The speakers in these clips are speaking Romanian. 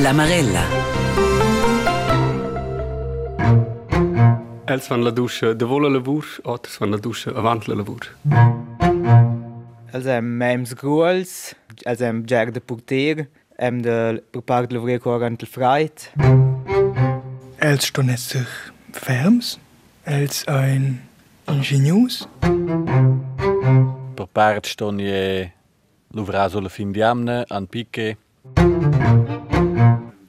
La Marella. Els fan la duscha davor la lavur, oters fan la duscha avant la lavur. Els hem mems gruels, els hem ger de porter, hem de prepar de lavrer corrent el freit. Els ston sich ferms, els ein ingenius. Per part ston je luvrar sulla fin di amne an picche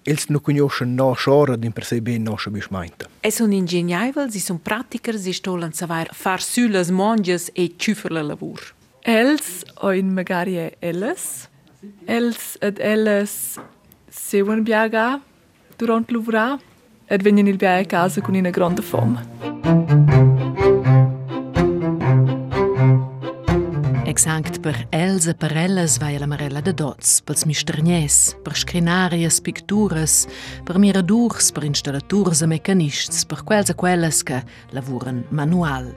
els nu cunoscen nostra ora din per se ben nostra bismainta. Es un ingegnavel, si son pratiker, si stolen savoir far süles monges e tschüferle lavur. Els o in magarie elles, els ed elles seuen biaga durant l'uvra ed venien il bia a casa con una grande fome. Exact per els e per elles vai la marella de dots, pels misternies, per scrinarias, pictures, per miradurs, per installaturs e mecanists, per quels e quelles che lavuren manual,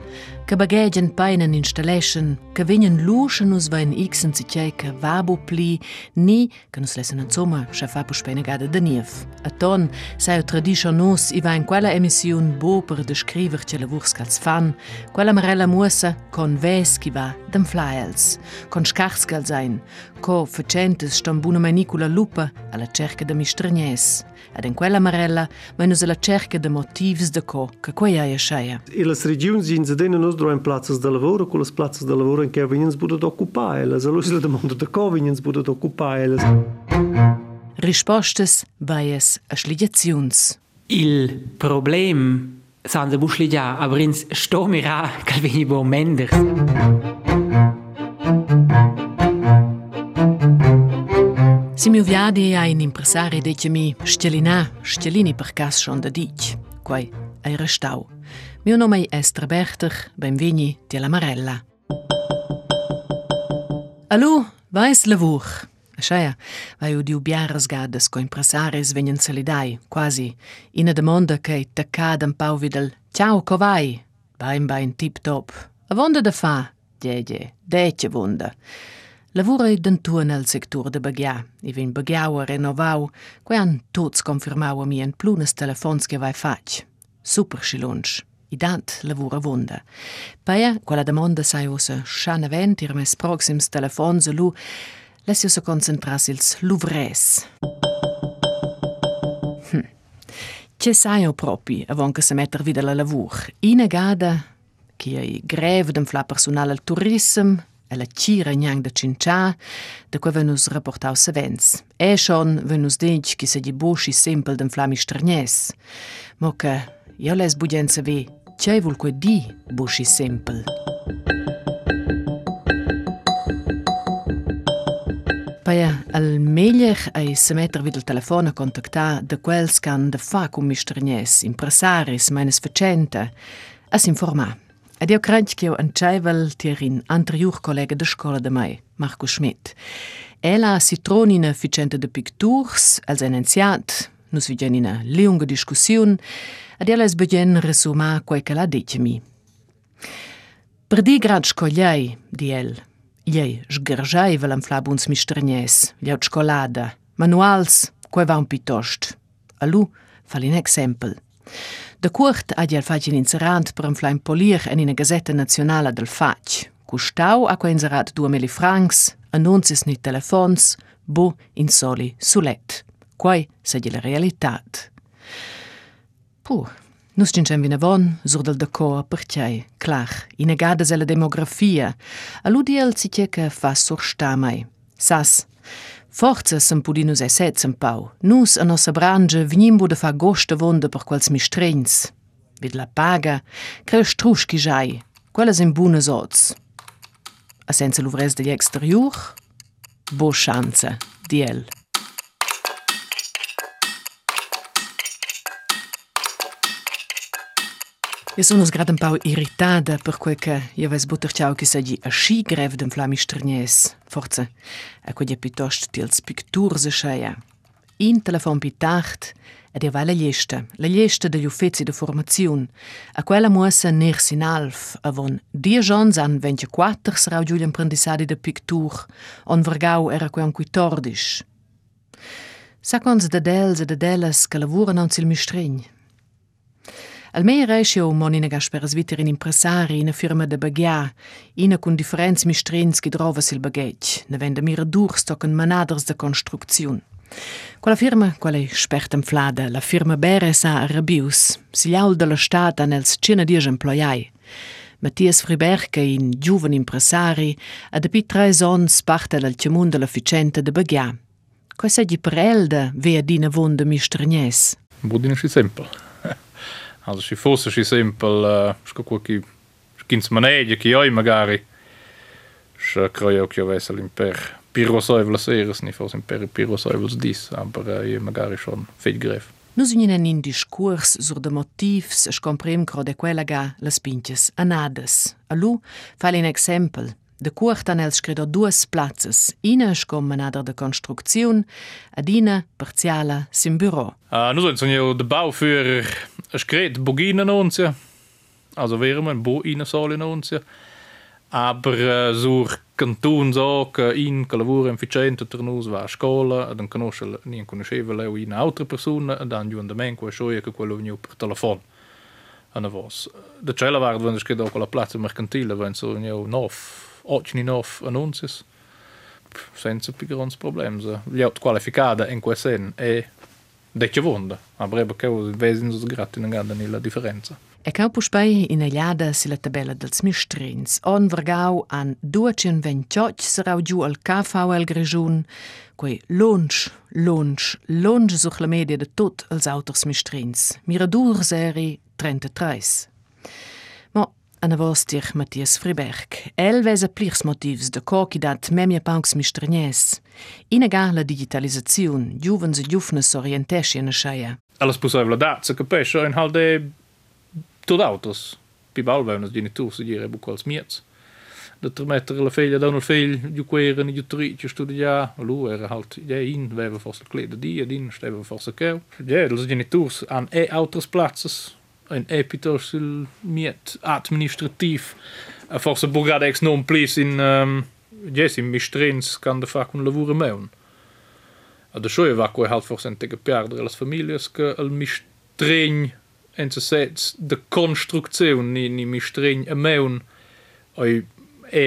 che bagaggen peinen installation, che venien luschen us vain xen si che vabo pli, ni che nus lesen insomma, che fa pus pene gada de nief. A ton, sai tradition nus, i va in quella emission bo per descriver che lavurs cals fan, quella marella musa con ves chi va dem flyels, con scarscal sein, co facentes ston buna manicula lupa alla cerca de mistranies. Ed in quella marella venus alla cerca de motivs de co che quei aia sceia. E le regioni in Zedena nos droen plazzas de lavoro, con le plazzas de lavoro in che venins budet occupar elas. Allora la domanda de co venins budet occupar elas. Rispostes vaies a sligiaziuns. Il problem san de busligia, aber ins sto mira cal veni bo menders. Si mio viadi ha in impresari dice mi stelina, stelini per cas schon da dic. Quai ai restau. Mio nome è Esther Berter, benveni di la Marella. Allo, vais lavur. Așa, vai u diu biaras gadas co impresaris venien salidai, quasi, ina demanda che te cadem pau videl, ciao, co vai? Bain, bain, tip top. A vonda da fa? Dege, dece vonda. Lavora dentua nel sector de bagia, i vin bagiau a renovau, quai han tots confirmau a mi en plunes telefons che vai fac. Super schilunsch. I dat lavora vonda. Paia, quella demanda sai osa sciana ventir mes proxims telefons lu, Lassi se concentras ils luvres. Hm. Ce sai o propi avon che se metter vida la lavur. Ina gada che ai greve dem fla personal al turism, e la cira gnang da cincià, da quei venus rapportau savens. E schon venus dig che se di bosci sempel dem flami stranies. Mo che io les budien saver, ce vul quei di bosci sempel. Paia, al meglio è se mettere vid il telefono a contattare da quels che hanno da fa con misternies, impresaris, meines facente, a s'informare. Ed eo krantjkeo an tjajvel tirin anterior collega de scola de mai, Marco Schmidt. Ela citronina ficente de picturs, als en enciat, nus vigenina leunga discussiun, ed ela es begen resuma quai che la decimi. Per di grad scogliai, di el, Jej žgržaj velam flabuns mištrnjes, ljau čokolada, manuals, koje vam pitošt. Alu, fali nek sempel. In exempel. De curt ha el fac in inserant per un flaim polir en in a gazetta nazionala del fac. Custau ha quei inserat 2000 francs, annuncis ni telefons, bu in soli sulet. Quai sa la realitat. Puh, Nus cincem vinavon, sur del deco perciai, clar, inegada la demografia, alludi el si che fa sursta mai. Sas, Forza sem pudi nus e set sem pau. Nus a nosa branja vnim bude fa goste vonde per quals mi strens. Vid la paga, creu struschi jai, quella sem bune sots. A senza l'uvres de l'exterior, bo chance, di el. Io sono grad un po' irritata per quel che io avevo butterciau che sagi a sci greve d'un flami stranies. Forza, a quegli piuttosto tils picturs a sceia. In telefon pitacht ed io vai la lista, la lista degli uffizi di formazione. A quella muossa ners in alf, avon die gions an 24 sarà giù gli apprendissadi de pictur, on vergau era quei un 14. Sacons de dels e de delas che lavorano non sil mistregn. Almeira esce o mon ina gasperas viter in impresari ina firma de bagà, con cun differents mistrins che trova sil bagage, ne vende miradurs tocan manaders de construcziun. Quella firma, quale sperta inflada, la firma Beresa a Rabius, si liaul dalla stata nels cina dies emploiai. Mattias Friberga, in giuven impresari, ad api tre sons parte dal cimone dell'efficiente di de bagà. è di per elde vea dina vonda mistrinies? Budina si sempre. Also si fosse si simpel gins manéide ki joi magari kreio jo wessel imper Pirosäivels eres ni fos imper Pirosäivels dis, aber je magari schon féit gréf. Nus unien in discurs sur de motivs ech comprem cro de quellaga las pinches anades. Allo fall un exempel. De cuartanel screda duas plaatsen. ina scomenada de construcțiun, adina parțiala sin bureau. Uh, nu sunt, sunt eu de bouwvuur, in bogina nonția, also wärmen, bo ina sole aber so sur ook in calavura scholen. ternus va a scola, dan conosce, nien conosceva leu in andere personen. dan giù andament qua scioia che quello veniu per. der vos. De cella waren we dus ook al plaatsen mercantile, want zo nieuw nof. Ochni nof annunces senza più grandi problemi gli out qualificata in quel sen e de che vonda aber ebe che vesen so gratis non ganda la differenza E cau puspei in aliada si la tabella dels mistrins. On vergau an 228 sarau giù al KVL Grigiun, quei lunch, lunch, lunch such la media de tot els autors mistrins. Miradur seri 33. Ana vostir Matthias Friberg. El vesa plirs motivs de coci dat memia panks mistrinies. Inaga la digitalizaziun, giuvens e giufnes orientesci na schaia. Alles possibile dat, se capisce in halde tot autos. Pi balveunas genitors dire bu quals miets. Da tremetter la feglia da no fegl giu queren giu trici studia, lu era halt ja in veva forse klede di ed in steva forse keu. Ja, los genitors an e autos platzes sul miet administrativ. A forse bugada ex non plis in um, in mistrins kan de fac un meun. A de shoe va quei halt forse tege perdere las familias che al mistregn en se sets de construcțiun ni ni mi streng a meun oi e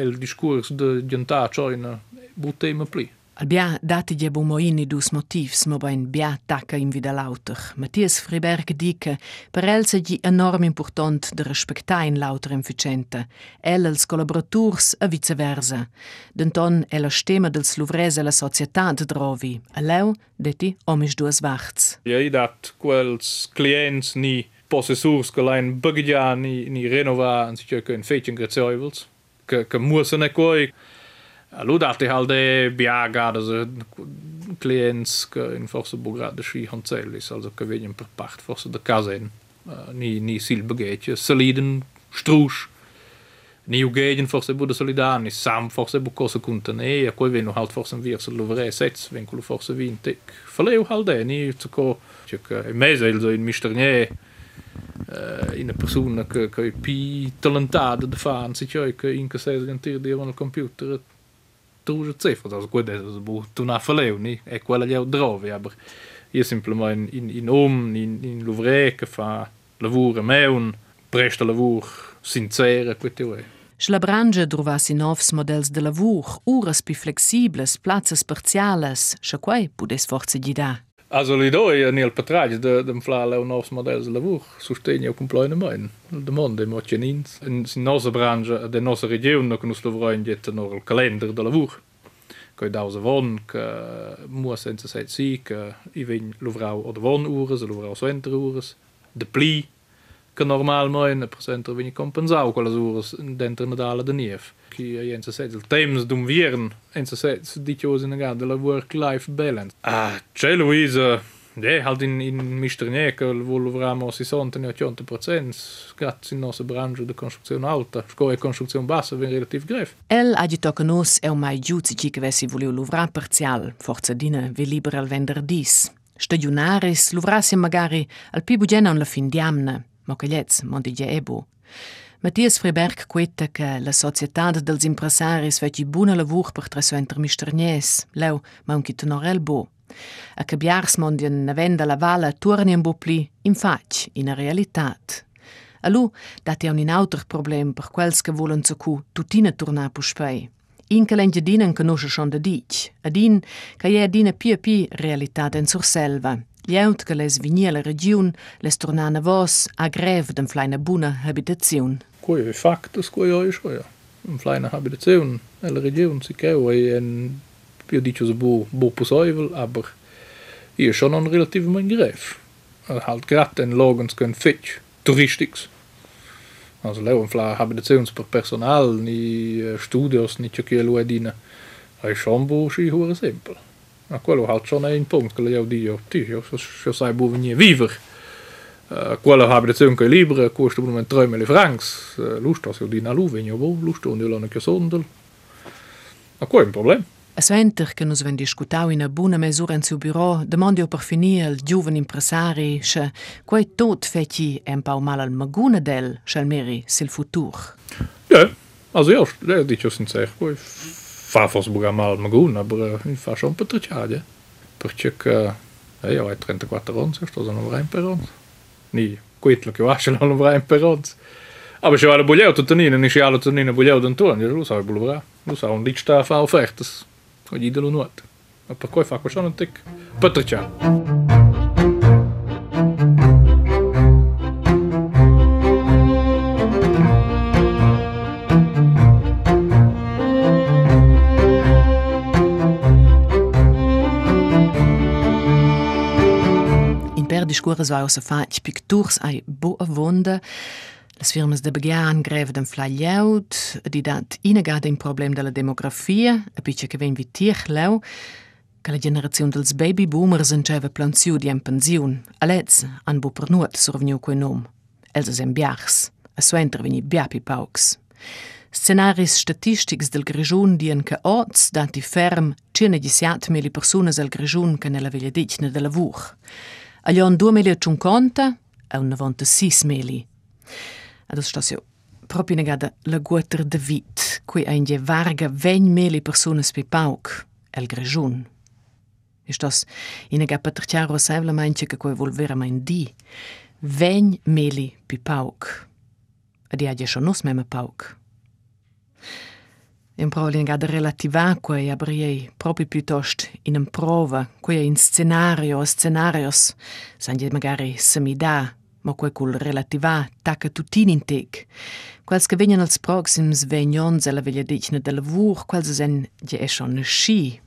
el discurs de giunta choina butema pli Al bia dati je bumoini dus motivs mo bain bia tacca in vida lauter. Matthias Friberg dice per el se gi enorm important de respecta in lauter efficiente. El els collaboraturs a viceversa. Denton el la stemma dels luvrese la societat drovi. A leu deti omis duas wachts. Ja, i dat quels clients ni possessurs che lein buggia ni ni renova an sich in feitchen grezeuwels. Ke ke mussen e koi Lo dat de held Biaga dat se Kleenske in forse bogradeschi hanzel is also gewéien per Pacht forse de Kasinn nie nie siel begeetje soliden stroch Nigéien for se bude solidani sam for se bokose kunten e koi vi halt for sem vir loveré sets vin kul for se vin tik Falleu halde ni ko mezel zo in misterné in een persoonlijke kun je pi talentade de faan zit je inke 6 tier die van een computer het tu cifra das gut bu tu na faleu ni e quella gli drove aber io simplement in in om in in louvre che fa lavur meun presta lavur sincere quete La brange drovassi novs models de lavur, uras pi flexibles, plazas parziales, xa quai pudes forze gli da. Also Lido eh, je niel patrage de dem Fla nos Modell se lavuch sustenio cum pleine main. De Mon de Moins en sin nose Branche äh, de nose Regionun no kunnu Slovein dit no el kalender de lavuch. Koi da se won äh, Moer en ze seit si äh, iwwen Lovrau oder Wonuures, Lovrau Centres, de pli che normal mein, per cento vegn compensau quelle ures dentro Nadala de nief. Chi jense seit il temps dum vieren, ense seit di chose in de la work-life balance. Ah, c'è Luisa, Ja, halt in, in Misternieca, wo lovramo 60-80%, grazie in nostra branca de construzione alta, scoe construzione bassa, ven relativ gref. El agito che nos è mai giuzi ci che vessi voleu luvrar parzial, forza dina ve libera al venderdis. Stagionaris luvrassi magari al più bugen la fin diamna, ma Mocagliez, Montigia Ebu. Mattias Friberg quetta che eh, la società dels impresaris fece buona lavoro per trasò inter misternies, leu, ma anche tonorel bo. A che biars mondian navenda la vala torni un bo pli, in fac, in realtà. A lui date un inauter problem per quels che volen su cu tutina tornar per spei. In che non conosce schon da dic, ad in che è adina pia pia realtà in surselva. selva. Jout geles viniele Regiun les tornane vos a gräf dem fleine Bune Habitationun. Koe Faktes koe scheuer. Um fleine Habitationun elle Regiun ze kewe en Pi dit bo bo posävel, aber hier schon an relativ mein Gräf. halt grad en Logens kën fitch touristiks. Also lewenfla Habitationuns per Personal, ni Studios, ni Tjokie Loedine. Ei schon bo chi hore simpel. Na quello hat schon een punkt jou die op ti sei boven je wiever. Quello ha het zunke libre koste bo en tremmel francs lust as die na lo in jo bo lust an gesondel. A ko een probleem. Es venter kënnes wenn Di Skutau in a bune mesuren zu Büro, demandi op perfiniel, Jowen impresari, se quei tot fetti en pau mal al magune del, schel meri sil futur. Ja, also ja, dit jo sin zeg. Fafos boga malo maguna, bo äh, fašom potrčadje. Prček, ei, ovaj 34 once, što za nam vrajn per once. Nije, kuitlok je vašel nam vrajn per rond. Ah, a bo še vale bolje od tonine, ni še jalo tonine bolje od Antuan, jer lusa je bilo vra. Lusa on ličta fa ofertas, koji idelo nuat. A pa koji fa košano tek potrča. Potrča. Tracciare. In per discuras vai ossa fac picturs ai bo a vonda, Las firmas de began greve den flaglieut, di dat inegada in problem della demografia, a pitche che ven vitier leu, che la generazione dels baby boomers enceva planziu di en pensiun, a lez an bu per nuot surveniu quei nom. Els es en biars, a suenter veni biapi paucs. Scenaris statistics del Grigiun dien che oz danti ferm cirne disiat mili personas al Grigiun che nella veglia dicne de lavur. Agli on 2050 è un 96 meli. Adesso sto se proprio negata la guater de vit, qui è in varga 20 meli persone per pauc, el grejun. E sto in nega patrciaro sevla manche che coi volvera ma in di. 20 meli per pauc. Adi agli sonos meme pauc. In prova negada relativa quei abriei proprio piuttosto in un prova, quei in scenario o scenarios, san je magari semida, ma quei cul relativa tacca tutin in tec. Quels che vengono als proxims vegnons alla veglia dicna del lavur, quels sen è schon sci.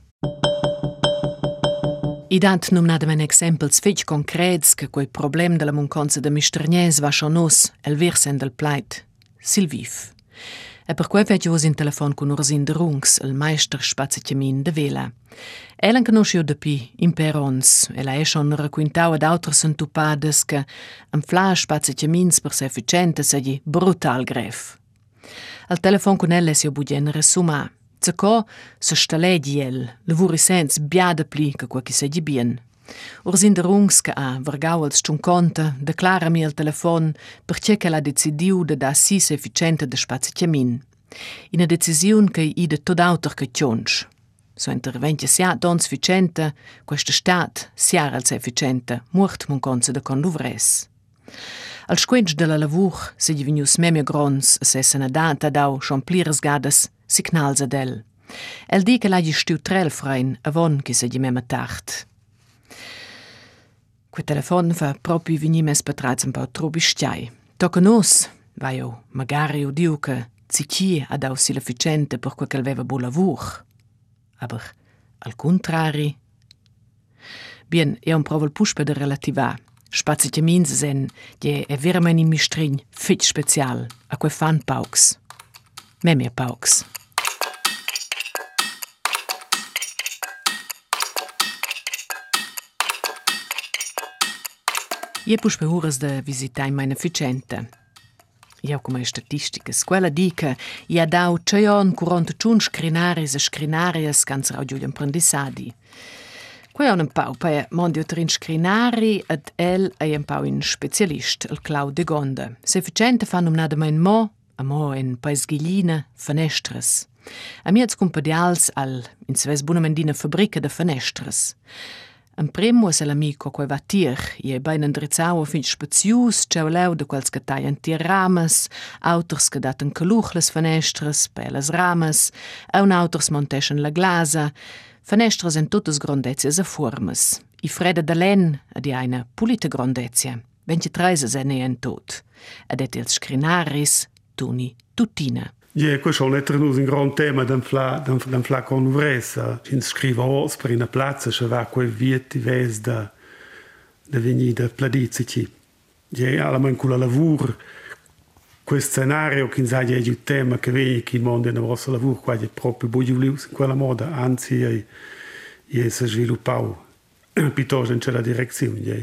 I dant num nadamen exempels fetch concrets che quei problem della munconza de misternies va schon nos el versen del pleit. Silvif. E per quei veggio in telefon con Ursin de Rungs, il meister spaziamin de Vela. Ellen conosciu de pi in perons, e la è schon raquintau ad autras entupades che am fla spaziamins per se efficiente segli brutal gref. Al telefon con elle si obudien resuma. Zaco se staledi el, lavuri sens biada pli che qua chi segli bien. Or sin der Rungske a vergauels tun conta, declara mi al telefon perché che la decidiu de da si efficiente de spaziamin. Ina decisiun che i de todauter che tionsch. So interventi sia dons efficiente, questa stat sia als efficiente, muort mun conse de conduvres. Al squench de la lavur se divinius memia grons se sessena data dau schon champliras gadas signals adel. El di che la stiu trel frein avon che se di mema tart. Ku telefon war propi wie nimes betracem pa trobišťaj. Toko nos, vajo, magario diuke, ciki ad ausi l'efficiente per quel veva bo lavur. Aber al contrari. Bien, e un provel puspe de relativa. Spazite minze sen, je e vermen in mistrin, fit special, a que fan paux. Memia paux. Pauks. Je puspe uras de visitai meine ficente. Io come statistiche, quella dica, i ha dau ceion curont ciun scrinaris e scrinarias cans raudiul apprendissadi. Quei on un pau, pa mondio trin scrinari ed el è un pau in specialist, il Clau de Gonda. Sufficiente fan um nada mein mo, a mo in paesghiline, fenestres. A miez compadials al, in sves buna mendina fabrica de fenestres. Un primo se l'amico quei va tir, e bein indrizzau a fin spazius, ciao leu de quels che taglian tir rames, auters che daten caluch les fenestras, pelas rames, un auters monteschen la glasa, fenestras en tuttes grondezias a formas. I freda de len, ad i eine pulite grondezia, vence treise se ne en tot. Ed et ils scrinaris, tuni tutina. Ja, questo è un gran tema d'un fla, d'un, d'un fla con uvresa. Ci scrive os per una piazza, se va quel vieti da, da venire da pladizici. Ja, alla man con la questo scenario che sa è il tema che viene che il mondo nel vostro lavoro, qua è proprio buio in quella moda, anzi è, è si sviluppato piuttosto in quella direzione. Ja.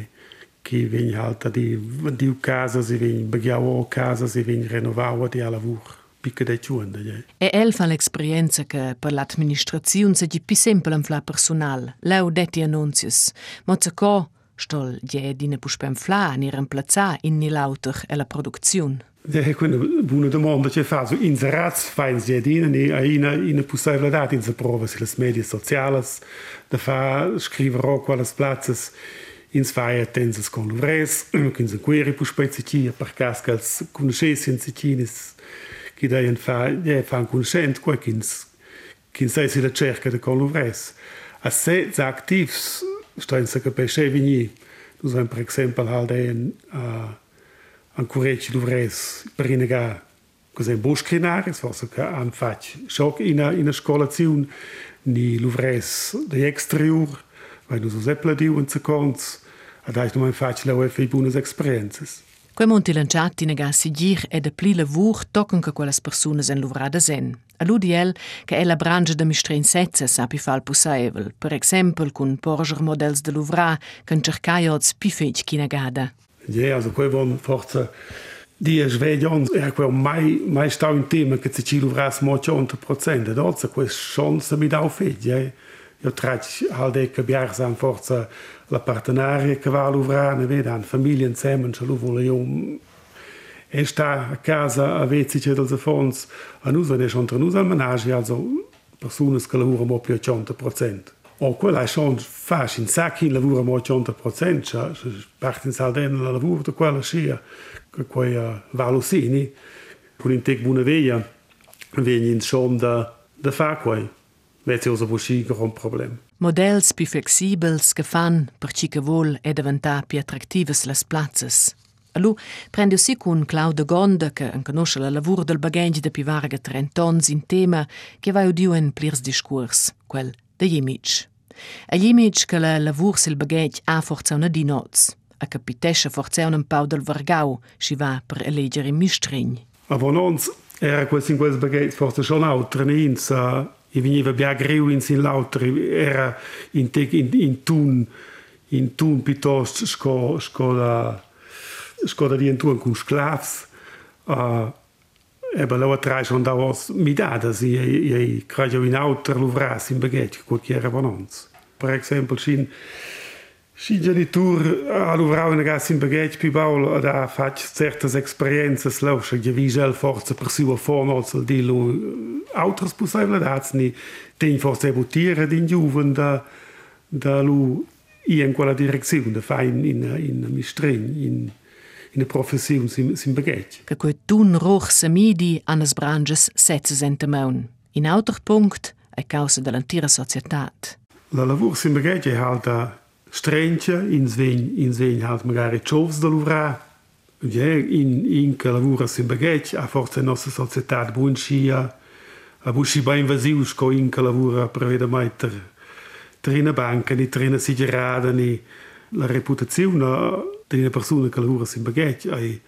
Che viene alta di, di casa, si viene baghiato casa, si viene rinnovato di lavoro. picche dai ciuande. E elfa l'esperienza che per l'amministrazione si è più semplice personale, leu detti annunzius, ma se co, stol die dine puspem fla ni remplazza in ni lauter e la produzione. E quindi una domanda che fa su inserats fai si dine ni a ina ina possibile dati in se prova se le medie sociali da fa scriverò quales plazzes ins faia e tenses con l'uvres, quindi queri puspezzi per cascals conoscessi in sicinis Que chi deien fan eh, conscient quei quins quins sei si la cerca de con l'uvres. A se za activs stein sa capesce por exemplo sei per exempel hal deien uh, an cureci l'uvres per inegar cos'è buscrinar, es forse che han fatto shock in a, in a scolazione ni Louvres, de exterior, vai nos so seppla diu A zekons, ad ais no mein fatto la UFI bunas. Quei monti lanciati nega sigir e de pli lavur tocken che quelles persunas en luvrada sen. A l'UDL che è la branca de mistrein setze sapi fal possible, per exempel cun porger models de luvra che cercaiots pi fetg chi negada. Ja, also quei von forza die sveglions è quel mai mai sta un tema che ci luvras mo 100%, dozza quei chance mi dau fetg, ja. Io trach halde che biarsan forza la partenaria che va a lavorare, vedi, hanno famiglie insieme, ce lo vogliono. E sta a casa a vezzi dels affons, a noi ne schon tra noi al menage, also persone che lavorano più al 100%. O quella è schon fas in sacchi lavorano al 100%, cioè parte in Sardegna la lavoro da quella scia, che poi uh, valosini, con in tec buona via, vieni schon da, da fa quei. Vezi usa busci un problem. Models più flexibels che fan per ci che vuol e diventare più attrattives las plazzas. A lu prende si con Claude Gonda che en conosce la lavoro del bagaggi de più varga 30 tons in tema che va udiu en plirs discurs, quel de image. A image che la lavoro sil bagaggi ha forza una di noz, a capitesce forza un pau del vargau, si va per eleggere in mistregn. A von uns era quel in quel bagaggi forza schon autre neins, uh, e veniva Biagriwins in l'auter era in, te, in, in tun in tun pitost sco sco da sco da dien tun cun sclavs uh, e ba laua trai son davos midadas i i cragio in auter luvras in beget quod era bonons per exempel sin Și genitur aluvrau în gas în bagage pe baul da fac certas experiențas leu și că vin gel forță persiua fornol să de lu autres posibil dați ni din forță butiere din juven da da lu i în quella direcțiune fain in in mistrin in in der Profession sind, sind begegnet. Какой тун рох самиди анас бранжес сетсес ентемон. In auter punkt a e causa dell'intera società. La lavur sind begegnet halt da Strentje in zween hat magari chovs da luvra Louvra. in in che lavora si baguette a forza nostra società buoncia a bushi ba invasiusco in che lavora prevede mai trina banca ni trina sigerada ni la reputazione di una persona che lavora in baguette e,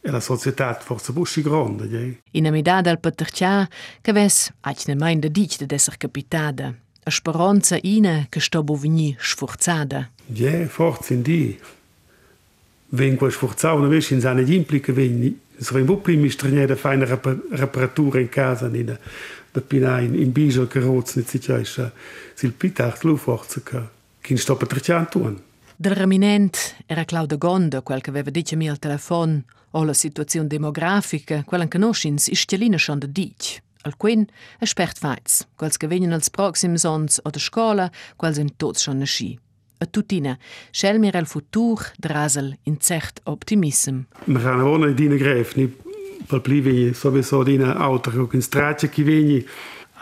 e la società forse bushi grande. In amidad al patercia che ves acne mai de dichte desser capitada. a speranza ina ne che sta bovigni sforzada. Je forza in Wenn Vengo sforzato, non vesci in sana di implica vegni. Saremmo primi stranieri a fare ne una reparatura in casa, in da pina in, in biso che rozne si chiesa. Sil pitart lu forza che chi sta per trecciantuan. Del reminent era Claudio Gonda, quel che aveva detto a me al telefono, o la situazione demografica, quella che noi in Istelina schon da dici. Alquin e spert feiz, quels gewinnen als proxims ons o de scola, quels in tots schon e schi. A tutina, schel mir el futur drasel in zert optimism. Ma gaan wonen in dine greif, ni pel plivinje, sowieso dine autor, ook in straatje ki vinje.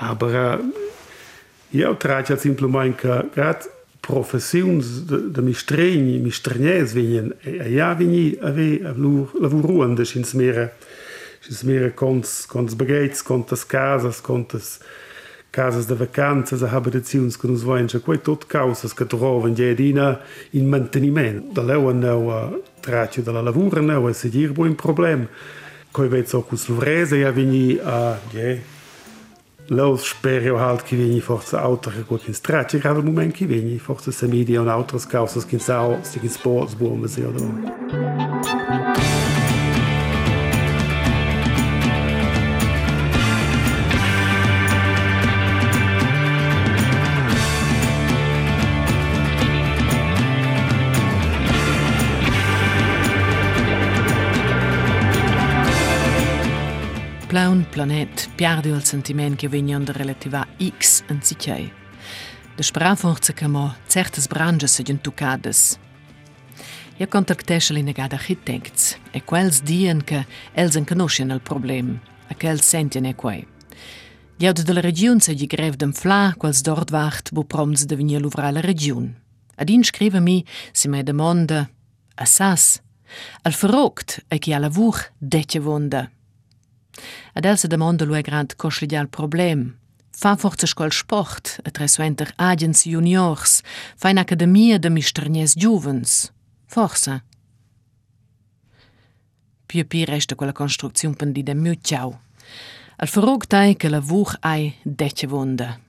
Aber uh, ja, traatje het simpel manka, äh, gaat professiuns de, de mistrenje, mistrenies vinjen, äh, ja vinje, ave, lavur, lavuruandes ins mere. Ja, se mira cons cons baguetes, contas casas, contas casas de vacanzas, a habitações que nos vêm, já coi todo causas que trovam dia dina em mantenimento. Da leu não a tratio da lavura não a seguir bom problema. Coi vezes o cus vreza e a vini a, je, Los spero halt que vieni força altre que qualche straccia, che al momento che vieni forse se media un altro scauso che in sao, se in sports buon museo. O Plaun planet piardi il sentiment che vegnan de relativa X en sicei. De spraforze che mo certes branches se tucades. Ja contactesce li negada architects e quels dien che els en conoscen il problem, a quels sentien e quei. Ja de la region se gli grev dem fla quels dort wacht bu proms de venir l'uvra la region. Adin scrive mi si me demanda a sas al verrogt e chi a lavur detje wonda. Ad el se demanda lo è grand coslidial problem. Fa forza scol sport, et resuenter agens juniors, fa in academia de misternies giuvens. Forza. Più più resta quella costruzione pendi de mutjau. Al verrog tai che la vuch ai detje wonda.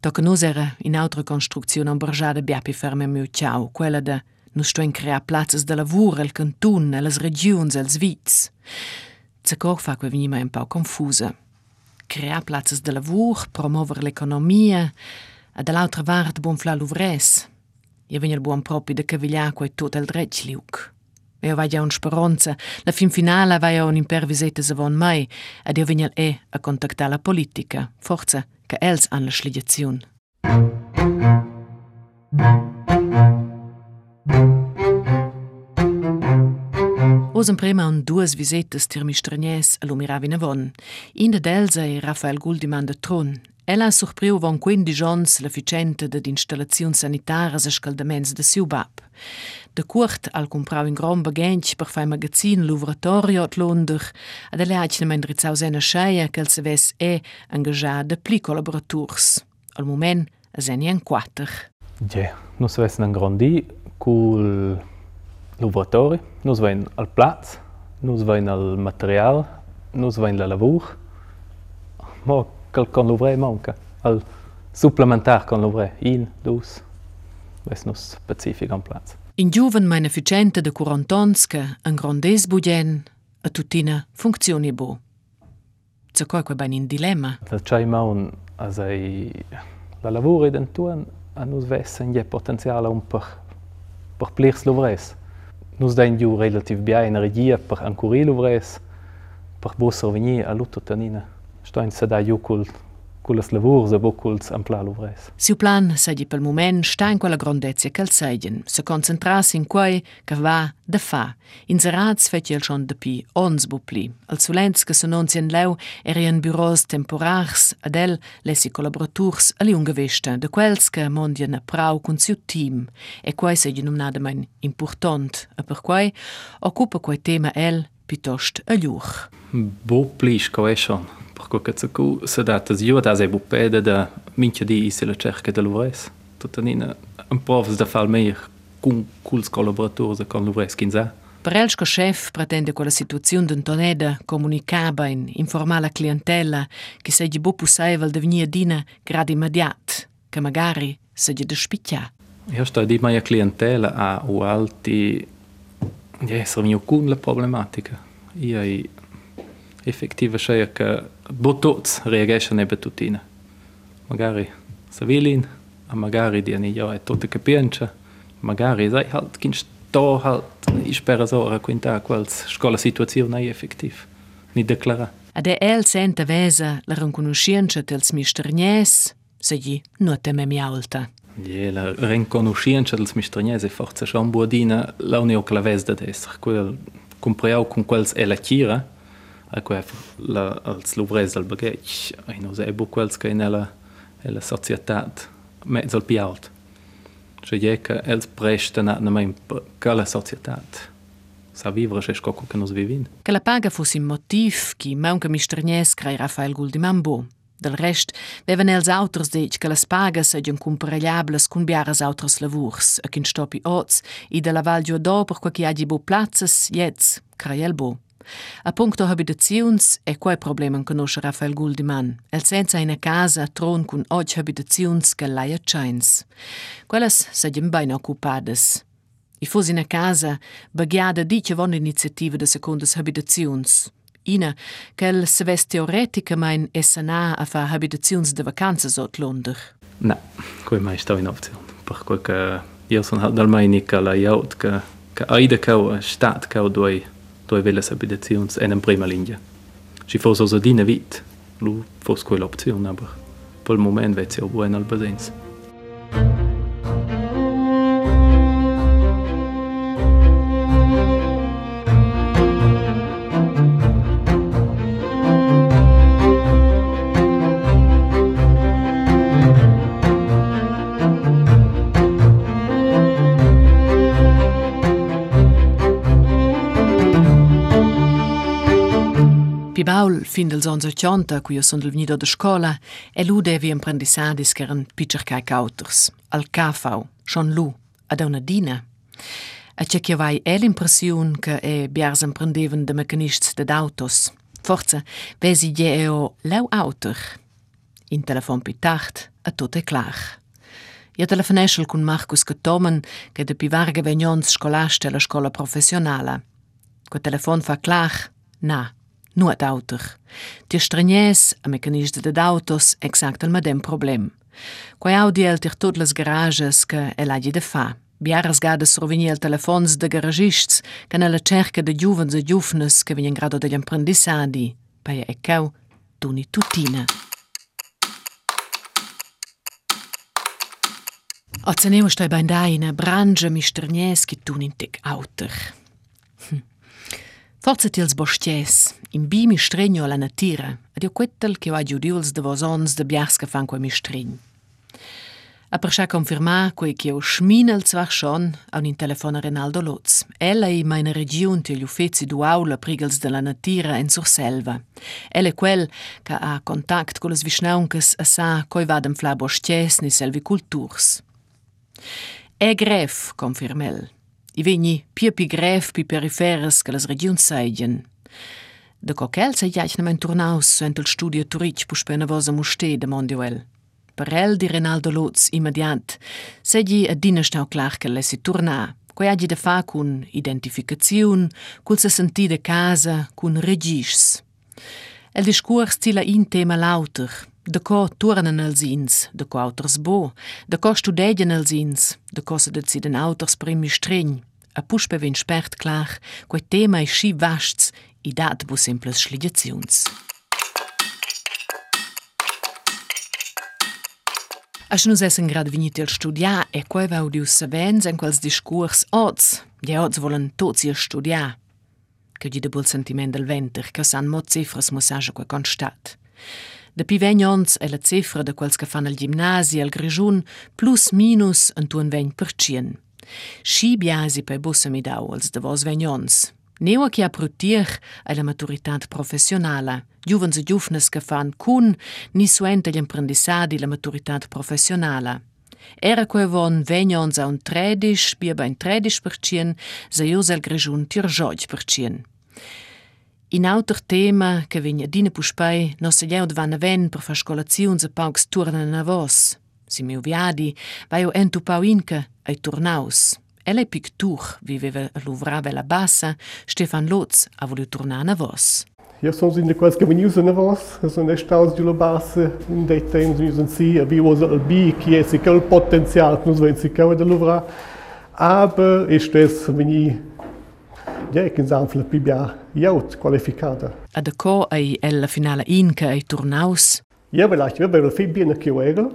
Tocca nus era in altra costruzione ambergiada biapi ferme mutjau, quella de nus sto in crea plazzas de lavur, el cantun, les regions, els vits. Zacor fa que venima un po' confusa. Crear places de lavur, promover l'economia, e dall'altra part bonfla l'uvres. Io vegna il buon proprio de cavigliar quei tot el dretg liuc. Io vai un speranza, la fin finale vai un impervisete se von mai, ed io vegna e a contattare la politica, forza che els han la sligazione. Osem prema un duas visitas tir mistranies a l'Umiravina von. Ina d'elsa e Rafael Guldiman de Tron. Ella surpriu von quindi jons la ficenta de installazioni sanitaras e scaldaments de Siubab. De Kurt al comprau in grom bagench per fai magazin l'uvratorio at Londer, ad ele hacina mendrizau sena scheia che se ves e engagià de pli collaboraturs. Al moment, a seni en quater. Ja, nu se ves en grandi, cul laboratori, nus vein al plats, nus vein al material, nus vein la lavur. Mo quel con l'ouvre manca, al supplementar con l'ouvre, in, dus, ves nus specific en plats. In giuven meine ficente de quarantonsca en grandes buden a tutina funzioni bo. Zo coi que ben in dilemma. La chai maun as ei la lavur ed entuan a nus vessen je potenziale un per per plirs l'ouvres. nu zdain giu relativ bia energia per ancurilu vres, per busser vegni a lutto tanina. Stoin se da giu cult culas lavurs e boculs ampla luvres. Siu plan sedi pel moment sta in quella grandezia ch'el seien, se concentras in quei che va da fa. In serats fet el schon de pi ons bupli. Al sulens che se non sien leu erien bureaus temporars ad el lessi collaborators ali ungevesta de quels che mondien a prau con siu team e quei sedi numnadamein important e per quei occupa quei tema el pitost a ljuch. Bupli sco Perquoi che ce cu se data io da se bupede da minchia di se le cerca de l'Uvres. Tutanina un povs da fal meir cun culs collaborators con l'Uvres quinza. Prelschko chef pretende quella situazione d'un toneda comunicaba in informala clientela che se gli bopu saival devenia dina grad immediat, che magari se gli despicchia. Io sto di mia clientela a u alti di essere mio con la problematica. Io effektive Scheierke Botox reagisce a tutina. Magari Savilin, magari di aniglia è tutto che piange, magari sai halt che sto halt spera ora quinta quals scola situazione è effettiva. Ni declara. Ad el sente vesa la riconoscenza del dels misternies, se gli non teme mi alta. Je, la riconoscenza del dels misternies è forse già un buodina la unio clavesda d'essere, quel compreau con quels è la tira, als luvres del bagage, ai no se bu quels che nella e la societat mezzo al pialt. Cioè je che els presta na na mai che la societat sa vivere c'è scoco che nos vivin. Che la paga fosse un motiv che maunca mistranies crai Rafael Guldimambo. Del rest, vevan els auters dic che las pagas segian comparagliables cun biaras auters lavurs, a kin stopi oz, i de la val giudo per qua chi hagi bo plazzas, jetz, craiel bo. A puncto habitaziuns è quai problema conosce Rafael Guldiman. El senza in casa tron cun og habitaziuns che laia chains. Quellas segian bain occupades. I fos in casa, baghiada dice von iniziativa de secundas habitaziuns. Ina, quel se vest teoreticamente essana a fa habitaziuns de vacanzas ot Londra. No, quei mai sta in opzione. Per quel che io sono dal mai nica la jaut che che aida cau stat cau doi dove vella Habilitations einem prima Linie. Si fos also dine vit, lu fos quella opzione, aber per il momento vezzi obu en al basens. Fin dels ons 80, cui io son del venido de scola, e lu devi apprendisadis che eran pitchercai cauters, al cafau, schon lu, ad una dina. A c'è che vai è l'impression che e biars apprendevan de mecanists de autos. Forza, vesi je eo leu autor. In telefon pi tacht, a tot è clar. Io telefoneschel con Marcus Getomen, che de pi varga vegnons scolaste la scola professionala. Quel telefon fa clar, na, nuot autor. Ti stranies a mecanista de autos exact el medem problem. Quai audi el tir tot les garages che el hagi de fa. Biaras gades rovini el telefons de garagists che nella cerca de giuvens e giufnes che vegnan grado degli apprendissadi. Paia e cau, tuni tutina. Oceneu stai bein da in a brangia misternies in. Forza tils bosties, in bi mi stregno alla natira, ed io quettel che ho giudiuls de vosons de biars che fan quei mi stregn. A per scha confirmar quei che ho schminel zwar schon an in telefon a Renaldo Lutz. Ella i meine region te gli uffizi du aula prigels de la natira en sur selva. Ella è quel che ha contact con le svisnauncas a sa coi vadem fla bosties ni selviculturs. E gref, confirmel, I vegni pia pi gref pi periferes che las regions seigien. De coquel se jaicnament turnaus suent il studio turic pu spena vosa muste de mondioel. Per el di Renaldo Lutz immediat, seggi a dina stau clar che lessi turna, quai hagi de fa cun identificaziun, cul se senti de casa, cun regis. El discurs tila in tema lauter, de co turnen els ins, de co auters bo, de co studegen els ins, de co se deciden auters primi stregn. A puspe vin spert clar, quai tema i schi vasts, i dat bu simples schligaziuns. Až nus essen grad vinit il studiar e quai vau dius savens en quels discurs oz, die oz volen tots ihr studiar. Che di de bul sentiment del venter, che san mo cifras musaja quai constat. De pi vegnons è la cifra de quels che fan al gimnasi al Grigiun plus minus en tuan vegn per cien. Schi biasi pe bussa mi dau als de vos vegnons. Neo che aprutier è la maturitat professionala. Giuvens e giufnes che fan cun ni suente gli apprendissadi la maturitat professionala. Era quei von vegnons a un 13, bia ben 13 per cien, se ius al Grigiun tir per cien. In auter tema che vegna dina puspai no se lleu dvan aven per fa scolazions a e paucs turnan a vos. Si meu viadi, vaio entu pau inca ai turnaus. El è pictur, viveva a Louvra Bella Bassa, Stefan Lotz a voliu turnan a vos. Ja som si nekaj, ki venius na vas, som neštal z Djulobase, in dej tem z njuzem si, a bivo za albi, ki je si kal potencial, nus ven si kao da Louvra, aber ich des veni ja, ich kann sagen, vielleicht bin ich auch qualifiziert. Und da ei el finale inca ei turnaus? Ja, vielleicht, wir haben viel bien che ero.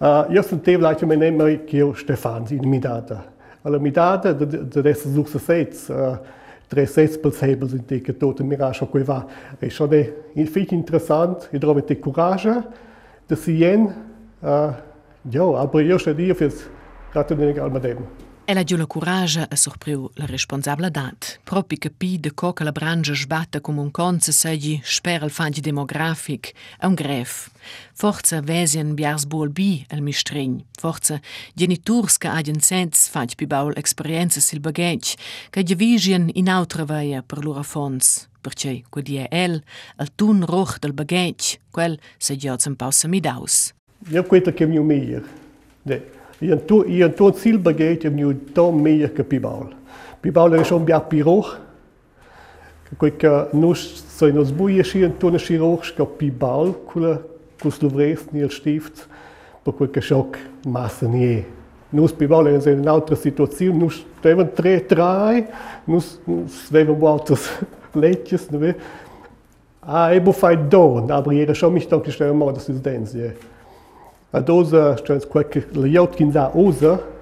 Uh, io sentivo la mia nome che io Stefan in der Alla midata de das succes sets, tre sets per sebel sind die getote mirage ich va. E schon è viel interessant, ich glaube die Courage, dass sie jen uh, ja, aber io stehe dir fürs Gratulieren Almadem. Ella giù la coraggio a sorpriu la responsabilitat. Propi capì de co che la brangia sbatta come un conce seggi spera il fangi demografic a un gref. Forza vesien biars buol bi al mistregn. Forza geniturs che agien sens fangi pi baul esperienza sil bagage, che divisien in autra veia per loro fons. Perché quedi è el, al tun roch del bagage, quel se gioz un pausa midaus. Io questo che mi meglio. De. Jën tonë cilë bëgejt jëm një tonë mejë kë pibaulë. Pibaulë rëshon bja pirohë, Kui äh, nus so nos buie schieren tonne chirurg ka pi ball kule kus du vrest niel stift, po kui ke schock massen je. Nus pi ball en se in altra situaziun, nus steven tre trai, nus steven bautas leitjes, ne we. Ah, ebo fai don, aber jeder schon mich doch gestellt mal, das ist denn sie. A dosa, stens qualche la jaut kin sa osa,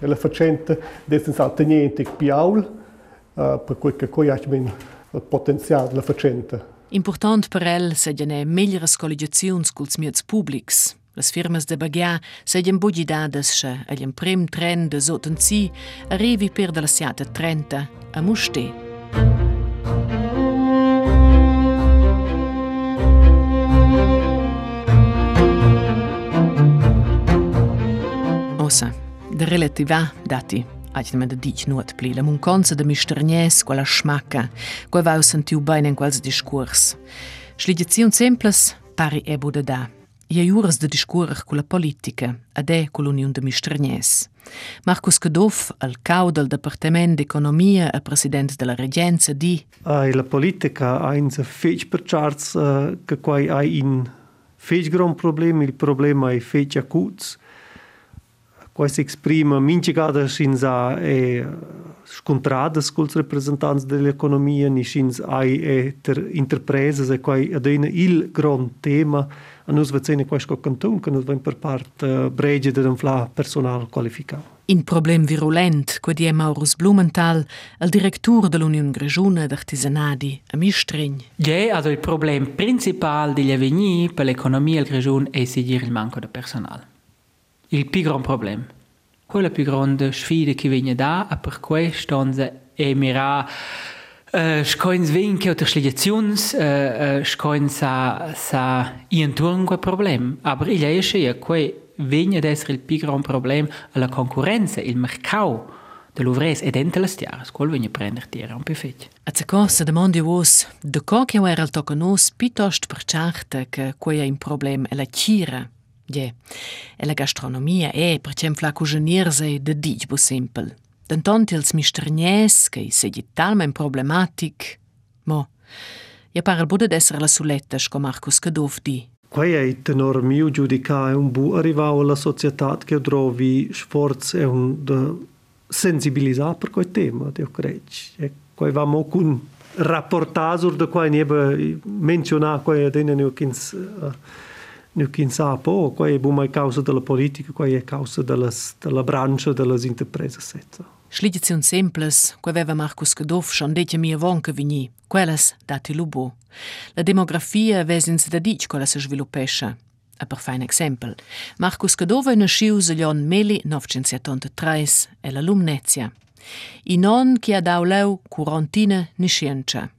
e la facente dessen salta niente piaul, uh, per quel che coi ben il potenziale la facente. Important per el segiane meglieres collegiaziuns culs miets publics. Las firmas de bagia segian bugidadas sche agli prim tren de sotenzi arrivi per della siata 30 a Musté. Ossa, de relativa dati, agli da dic nuot pli, la munconza de misternies, quella schmacca, quei vau sentiu bein in quels discurs. Schlidiziun semples, pari e bude da. Ia juras de discurer con la politica, ad e con l'Union de Misternies. Marcus Cadoff, al cau del Departement d'Economia e president della Regenza, di Ai la politica ha in se fech per charts uh, che quai hai in fech gran problem, il problema è fech acuts. Quai si esprime minci gada scinza e scontradas culs representanti dell'economia, ni scins ai e ter interpreses e quai adena il gran tema a nus vezene quai sco cantun, che nus ven per part uh, brege de fla personal qualificato. In problem virulent, quo die Maurus Blumenthal, il direttur dell'Union Grigiuna d'Artisanadi a Mistregn. Ja, also il problem principal degli avvenir per l'economia del Grigiun è seguire il manco di personale. Il più grande problema. Quella più grande sfida che viene da, e per questo è mirare Uh, scoins vinke oder schligaziuns, uh, uh, scoins sa, sa intorno quel problem. Aber il è che quei vigna ad essere il più grande problema alla concorrenza, il mercato dell'uvres ed ente las tiaras, quel vigna prender tira un pefet. A ce cosa demandi vos, de co che era il tocca nos piuttosto per certa che quei è un problema è la cira. Ja, e la gastronomia è per cem fla cucinirse de dig bu simpel. Denton ils misternies che segi talmen problematic. Mo, ja pare bude d'essere la suletta sco Marcus Cadoff di. Quai è tenor mio giudicare un bu arrivau alla società che trovi sforzo e un de sensibilizzare per quel tema, io credo. E quai va mo con rapportasur de quai nebe menzionar quai adene ne kins uh, Nuquinsa apó, qual é a causa da política, qual é a causa da da brancha das empresas, etc. Schlidizion semples, que aveva Marcus Kedov schon detja mia vonca vigni, quellas dati lubo. La demografia vesins da dic quella se sviluppesce. A per fein exempel, Marcus Kedov è nasciu zelion meli 1973 e la Lumnezia. I non che ha dau leu curantina niscientia.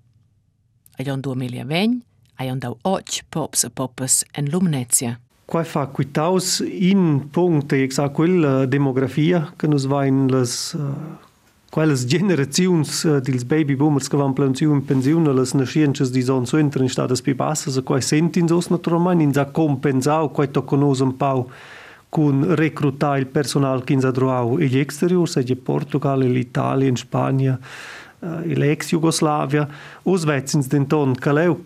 Alion 2020, a lion dau och pops e poppes en Lumnezia. Quai fa quitaus in punct e exa quella demografia che nus va in las uh, quelles generaziuns uh, dils baby boomers che van planziu in pensione las nasciences di son suentra in stadas pi bassas e quai sentin sos naturalmente in sa compensau quai to conos un pau con reclutar il personal che in sa droau. E gli exterior, se Portugal, l'Italia, in Spagna, uh, l'ex-Jugoslavia, os vetzins denton caleu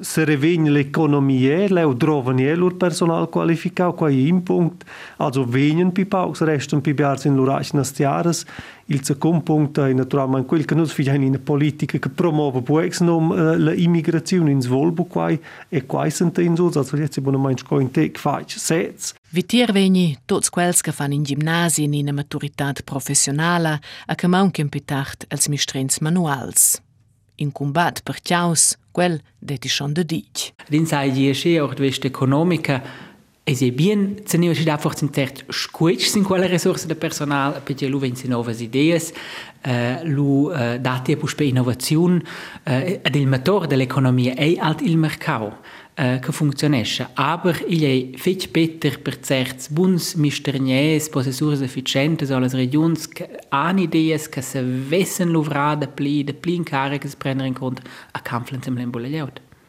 se revegna l'economia, leu drovan je lur personal qualificau, qua è in punct, also venien pi paucs, restan pi biars in lurac nas tiaras, il second punct è naturalmente quel che nus figliain in politica che promuove puex nom uh, la immigrazione in svolbu quai e quai sente in sus, also jetzt buona mainz co in tec fac sets. Vitier vegni tots quels che fan in gimnasi in una maturitat professionala a che maunchen pitacht als mistrens manuals. In combat per chiaus, quel deti schon de dic. Din sai die sche auch west economica e se bien cenio si einfach sind cert squitch sin quelle risorse de personal. Perché lu ven novas ideas uh, lu uh, dati e puspe innovazione uh, ad il motor dell'economia e alt il mercato Äh, eh, funktionieren. Aber ich habe viel beter per certs buns misternies, possessures efficientes allas regions, an ideas che se vessen luvrada pli, de pli in care che in conto a campflen sem l'embole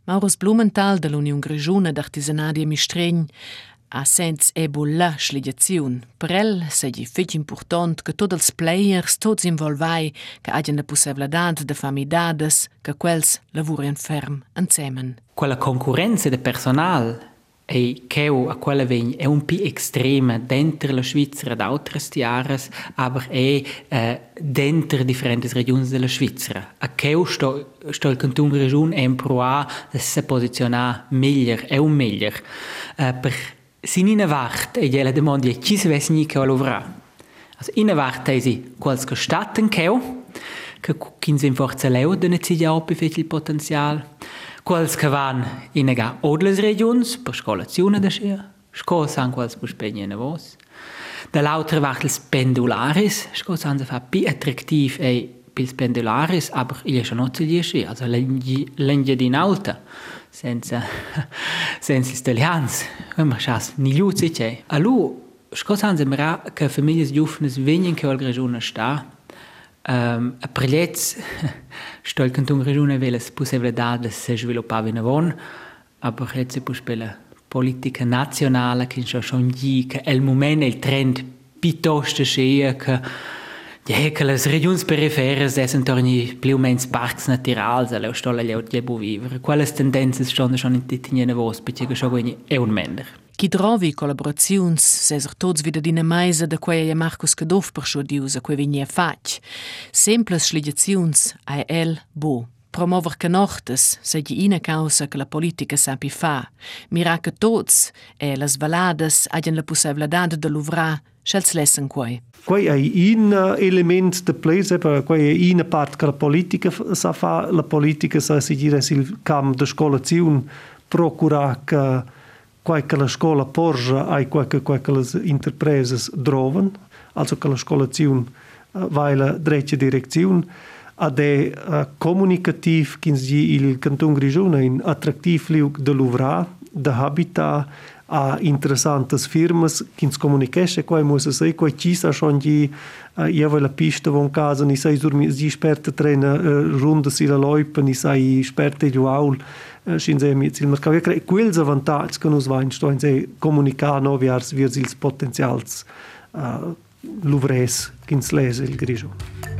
Maurus Blumenthal de l'Union Grigione d'Artisanadi Mistregn a sens ebo la sligiaziun. Per el segui fetch important che tots els players, tots involvai, che hagien la possibilitat de famidades, che quels lavurien ferm ensemen. Quella concorrenza de personal e cheu a quella vegn è un pi extrema dentro la Svizzera da altres aber è eh, dentro differenti regioni della Svizzera. A cheu sto, sto il canton region en proa de se posizionar meglio, è un meglio. Eh, sin ina vart e gliela domanda chi se ves ni che avrà. Also ina vart è si quals che statten cheu, che kin sin forza leu de ne zia op il potenzial. Quals che in ga odles regions per scolazione da scher. Sco san quals per spegne ne vos. Da l'altra vart els pendularis, sco san se fa attraktiv e pils pendularis, aber il schon not zia also l'engge di alta senza senza italians ma chas ni luci che alu scosan se mera che famiglie giufnes venien che al regione sta um, a prelets stol canton regione veles possibilità se sviluppava in avon aber jetzt pus pela politica nazionale che schon gli che è il momento il trend piuttosto scea che Ja, che le regioni perifere sono torni più o meno parchi naturali, se le stolle le devo vivere. Quelle tendenze sono schon in titine vos, perché schon quindi è un mender. Chi trovi collaborazioni, se ser tots wieder dine meise da quei e Marcus Cadof per scho diusa quei vigne fac. Simples schligazions ai el bo. Promover che nochtes, se gi ina causa che la politica sapi fa. Mira che tots e las valadas hagien la possibilità de luvrar, schels lessen quei. Quei è un element de plese, quei è una parte che la politica sa fa, la politica sa si dire sil cam de scolazione procura che quei che la scuola porge ai quei che quei che le interpreses droven, also che la scolazione vai la dreccia direzione, ad è uh, comunicativ kins il canton Grigione in attraktiv liug de luvra, de habitat, a interessantes firmas que nos comunicasse quai muss sei quai ci sa schon di io la pista von casa ni sai dur si sperta trena runda si la loipa ni sai sperta di aul shin se mi zil mercau. Cre quels avantags che nos vain sto in se comunicar no viars virs ils potenzials luvres kins lese il grigio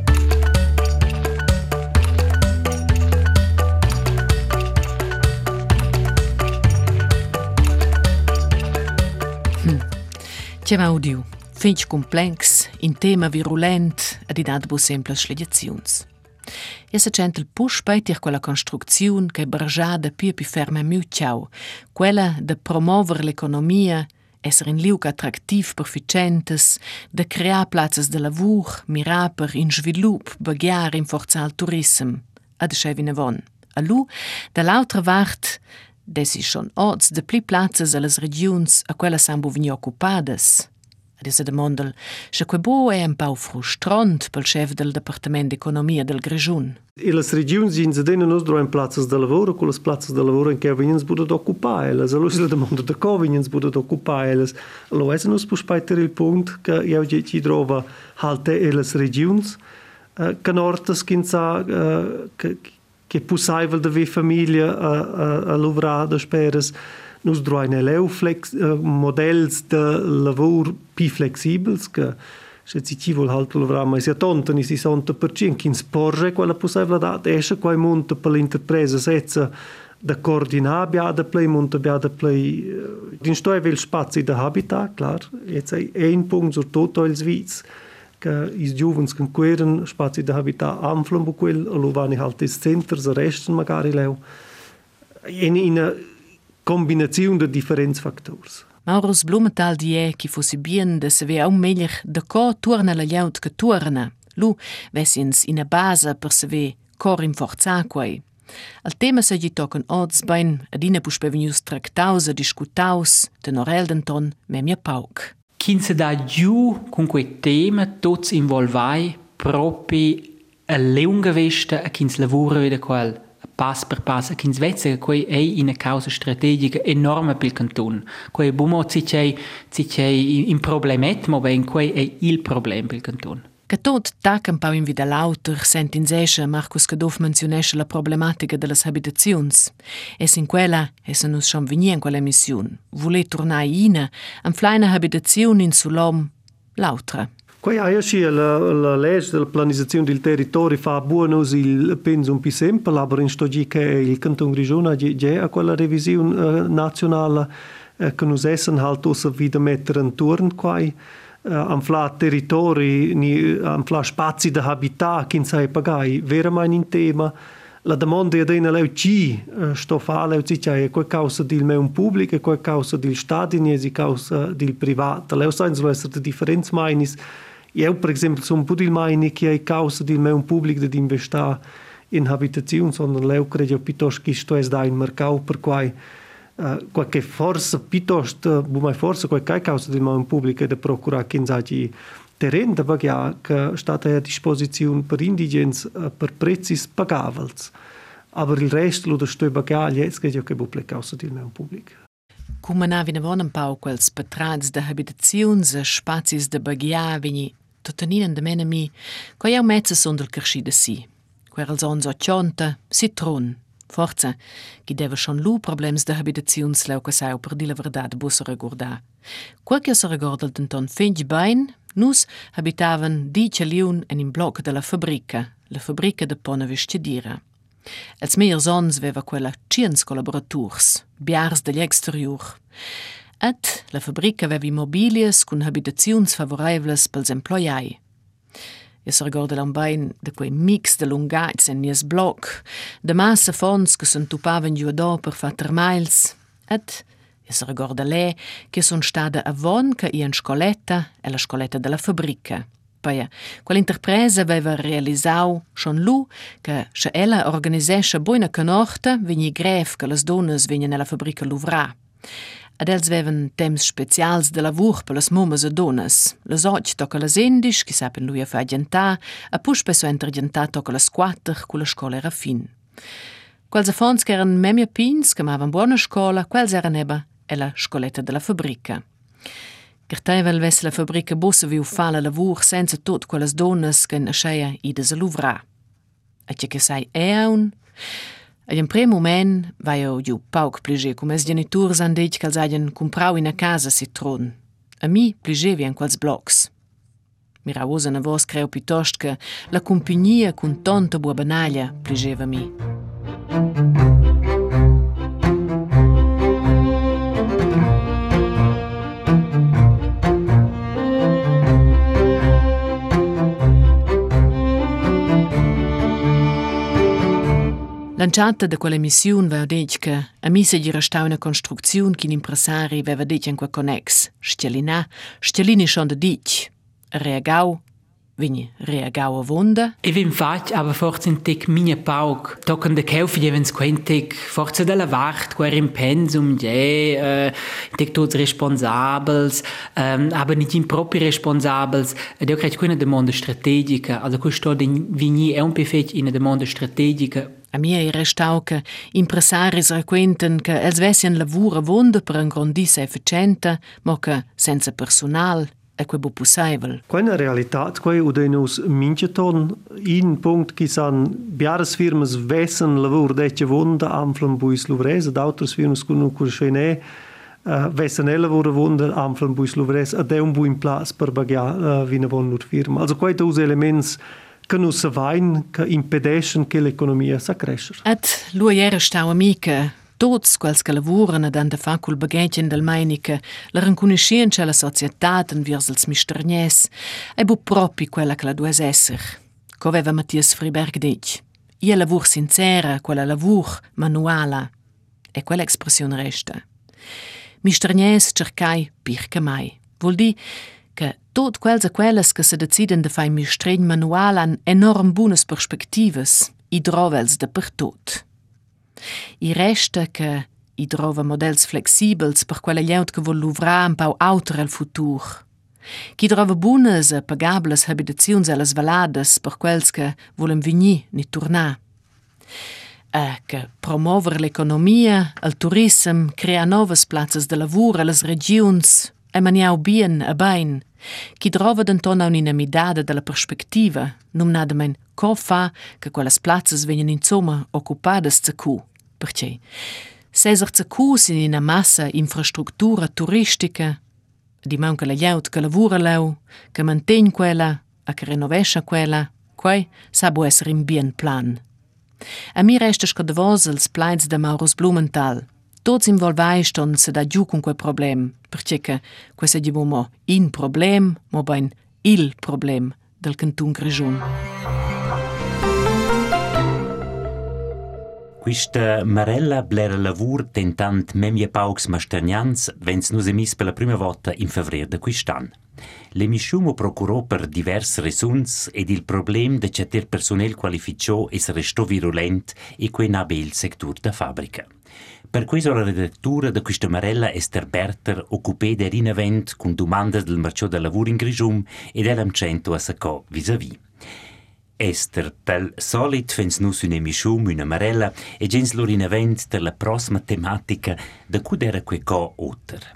C'è audio, finch complex, in tema virulent, ed idat bu semples schlegaziuns. E se cent il push peitir quella construcziun che bargiada più più ferma miu ciao, quella de promover l'economia, esser in liug attraktiv per ficentes, de crear places de lavur, mirar per in svilup, bagiar in forzal turism, ad schevine von. A lu, dall'altra vart, Desi schon oz de pli places a las regions a quella san buvigni occupadas. Ad esa demondel, se que bo è un pau frustrant pel chef del Departament d'Economia del Grigiun. E las regions in sedena nos droen places de lavoro, con las places de lavoro in che vegniens budet occupar elas. Allo si la demanda de co vegniens budet occupar elas. Allo esa nos pus speiter il punct che io ci trova halte e las regions, uh, che nortes che che possível de ver família a, a, a lavrar das peras nos droine leu flex uh, models de lavoro pi flexibels che se ci ci vol halt lavrar mai sia tonta ni si sonta per cin kin sporge quella possibilità esce quai monta per l'interpresa setza da coordinar biada play monta biada play din stoi vel spazi da habitat klar jetzt ein punkt sur toto els vits que os jovens que querem espaço de habitat amplio com ele, aluvani altos centros, restam magari leu, em uma combinação de diferentes fatores. Maurus Blumenthal die que fosse bem de se ver um melhor de co torna la lleut que torna. Lu vessins in a base per se ver corim forzaquei. Al tema se gli tocan odds bein ad ina puspevenius tractaus a discutaus den oreldenton memia pauc. Kin se da giù con quei tema tots involvai propi a lunga vesta a kins lavoro da quel pass per pass a kins vezza che quei è una causa strategica enorme per il canton. Quei bumo ci c'è in problemet, ma ben quei è il problem per canton. Che tot tacan pau in vida lauter sentin sesce Marcus Cadoff menzionesce la problematica de las habitazions. Es in quella, es a nus schon venia in quella mission. Vole tornare ina, am flaina habitazione in sulom, l'autra. Quei aia sì la, la legge della pianizzazione del territorio fa buono il penso un più semplice, ma in sto che il canton Grigione già a quella revisione uh, nazionale uh, che nos essen halt ossa wieder mettere in turn quai uh, am fla territori ni am fla spazi da habitat kin sai pagai vera mai in tema. La domanda è dena leu ci sto fa leu ci c'è quel causa del meu pubblico e quel causa del stadio e si causa del privato leu sai so essere differenza mainis eu per esempio po' di maini che è causa del meu pubblico di investire in habitazione sondern leu credo piuttosto che sto es da in mercato per quai qualche forza piuttosto bume forza qualche causa di mano pubblica da procura che in zagi terren da bagia che stata a disposizione per indigens per prezzi pagavels aber il resto lo da stoi bagia jetzt che che buble causa di mano pubblica Kumana vine vonën paukels për tradës dhe habitacion zë shpacis dhe bëgjavini, të të njën dhe menëmi, ko jau mecës undër si. Kërë lëzonë zë qontë, Forza, chi deve schon lo problems de habitaziunslauke sau per di laverdà de bosse regorda. Qualche se regordalten ton finch bain, nus habitaven dice liun en in blok della fabrica, la fabrica de pone vestidira. Els meier sons veva quella ciens collaborators, biars degli exterior. Et la fabrica vevi mobilies cun habitaziuns favoreivles pels emploiai. Jaz regorda l'ambain de quei mix de lungats en nies bloc, de massa fons che s'entupavan giù adò per fatter miles, et jaz regorda lei che son stada avon che i en scoletta e la scoletta della fabbrica. Paia, quell'interpresa aveva realizzau schon lu che se ella organizzesce buona canorta, vigni gref che le donne vengono alla e fabbrica Louvra. Ad els vevan temps specials de lavur per las mumas e donas. Las och tocca las endis, chi sapen lui a fa agentà, a pus spesso enter agentà tocca las quatter, cu la scola era fin. Quels afons che eran memia pins, che mavan buona scola, quels eran eba e la scoletta della fabrica. Gertaivel ves la fabrica bossa viu fa la lavur senza tot quelles donas che nasceia ides a luvra. E che che sai e aun, E in prim moment vai eu giu pauc pliger, cum es geniturs han dit che els hagien comprau in a casa citron. A mi pligevi en quels blocs. Mira usa na vos piuttost che la compagnia cun tonta bua banaglia pligeva mi. Lanciata da quella missione aveva detto che a mi se gli restava una costruzione che l'impresari aveva detto in quel connex. Stelina, stelini schon da dit. Reagau, vini reagau a vonda. E vim fac, aber forse in tec mia pauk. Tocan de kaufi jevens quentic, forse della vart, quer in pensum, je, uh, tec tots responsabels, um, aber nicht in propri responsabels. Ed io credo che una demanda strategica, also questo vini è un perfetto in una demanda strategica A mia era stau che impresaris raquenten che els vessien lavura vonda per un grandissa efficienta, ma che senza personal è quei possibile. Quella realtà, quei udenus minceton in punct che san biares firmas vessen lavur dece vonda amflan buis luvrese, d'autres firmas con un curschene uh, vessen e lavura vonda amflan buis luvrese, ad è un buin plas per bagia uh, vina von nur firma. Also quei dos elements che non si vain, che impediscono che l'economia si cresca. E lui era stato amico. Tutti quelli che lavorano in la facoltà bagaggen del Meinica, la riconoscenza della società, verso i misternies, è proprio quella che la due essere. Come aveva Mattias Friberg detto. Il lavoro sincero, quel lavoro manuale. E quell'espressione resta. Misternies cercai più che mai. Vuol dire che tot quels e quelles che se deciden de fai mistregn manual han enorm buonas perspectivas, i drovels de per tot. I resta che i drova models flexibels per quella lleut che vol luvrar un pau auter al futur. Chi drova buonas e pagables habitaziuns allas valadas per quels che volen vigni ni tornar. E che promover l'economia, il turism, crea novas plazzas de lavur allas regiuns, e maniau bien e bain. Chi drova denton a un'inamidade della perspectiva, num nadamen co fa che quelles plazzas vengono insomma occupadas zacu. Perché? Seser zacu sin in una massa infrastruttura turistica, di manca la jaut che lavora leu, che mantegn quella, a che renovescia quella, quai sa bu essere in bien plan. A mi resta sco de vos els plains de Maurus Blumenthal. Tots involvai ston se da giù con quel problem, perché questo è mo in problem, mo ben il problem del cantun Grigion. Quista Marella blera lavur tentant memia paucs masternians vens nus emis per la prima volta in fevrier de quistan. L'emisciumo procurò per diverse resuns ed il problem de ceter personel qualificò es restò virulent e que nabe il sector da fabbrica. Per questo la redattura de questa Marella Esther Berter occupè der inavent con domandas del merciò da lavur in Grigium ed elam cento a sacò vis-a-vis. Ester, pel solit fens nus un'emiscium, una Marella, e gens lor inavent der la prossima tematica da cud era que co otter.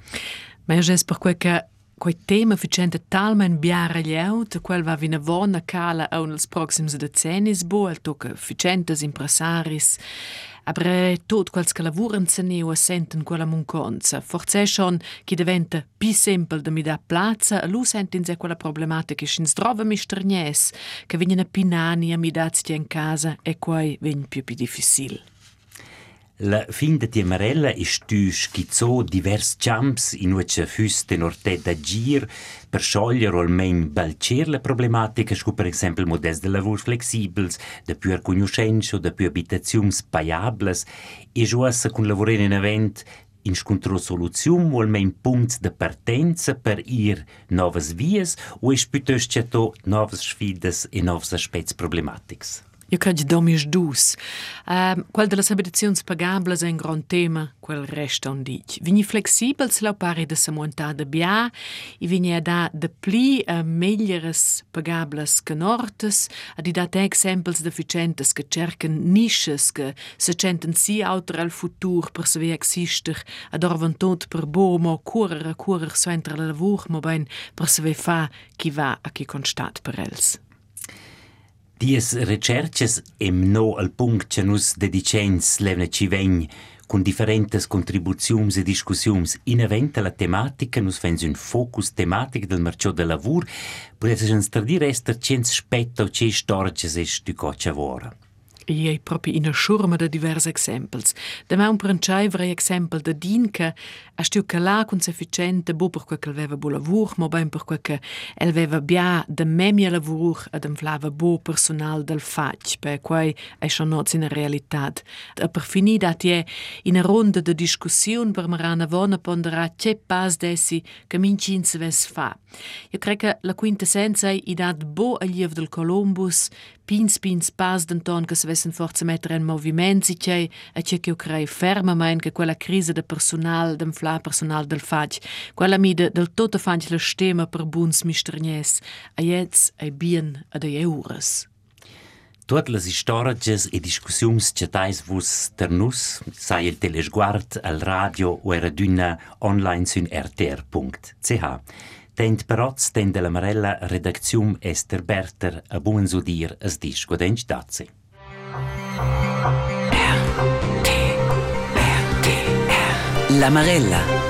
Ma io per quel che quei tema facente talmen biara lieut, quel va vina vona cala a uns proxims decennis bo, al tocca facentes impresaris, aber tot quels che lavuran se neu senten quella munconza. Forse schon chi diventa pi sempel da mi da plaza, lu sentin se quella problematica che ins drova mi sternies, che vengono pinani a mi dazti in casa e quai ven più più difficil. findet che Marella è e stüsch che so diversi camps in cui c'è fuste norte d'agir per sciogliere o almeno balcere le problematiche, come per esempio il modesto del lavoro flexibile, da più riconoscenza, da più abitazioni pagabili, e giusto con lavorare in evento in scontro soluzione o almeno punti di partenza per ir nuove vie o è piuttosto nuove sfide e nuove aspetti problematici. Io credo domis dus. Um, quel de las habitazions pagables è un gran tema, quel resta un dic. Vini flexibels lau pare de sa monta de bia, i vini a de pli a meglieres pagables que nortes, a di dat exempels deficientes que cercan nisches que se centen si auter al futur per se ve exister, ad orvan tot per bo mo curer a curer so entra la lavur mo ben per se ve fa chi va a chi constat per. Dies recerches em no al punct che nus dedicens levna ci vegn con differentes contribuziums e discussiums in eventa la tematica nus fens un focus tematic del merciò de lavur potesse ens tradir ester cens spetto ce storges es du coccia vora. E hai proprio in schurma de diverse exempels. Da me un pranciaivre exempel de din che a stiu che la con sufficiente bo per quel che aveva bo lavur, ma ben per quel che el aveva bia de memia lavur ad un flava bo personal del fac, per quai è schon not in realitat. A per fini dat je in a ronda de discussion per marana vona pondera ce pas dessi che mincin se ves fa. Io crec che la quintessenza i dat bo a liev del Columbus pins pins pas denton che se vessen forza mettere in moviment si c'è e c'è che io crei fermament che quella crisi de personal dem fla personal del fac quella mi de, del tutto fac la stemma per buns misternies a jetz ai bien ad ai eures Tutte le stories e discussioni che tais vos ter nus, sai il telesguard al radio o era d'una online su rtr.ch. Tent peroz ten de la Marella redaczium Esther Berter a buon sudir as disco dench dazi. La Marella.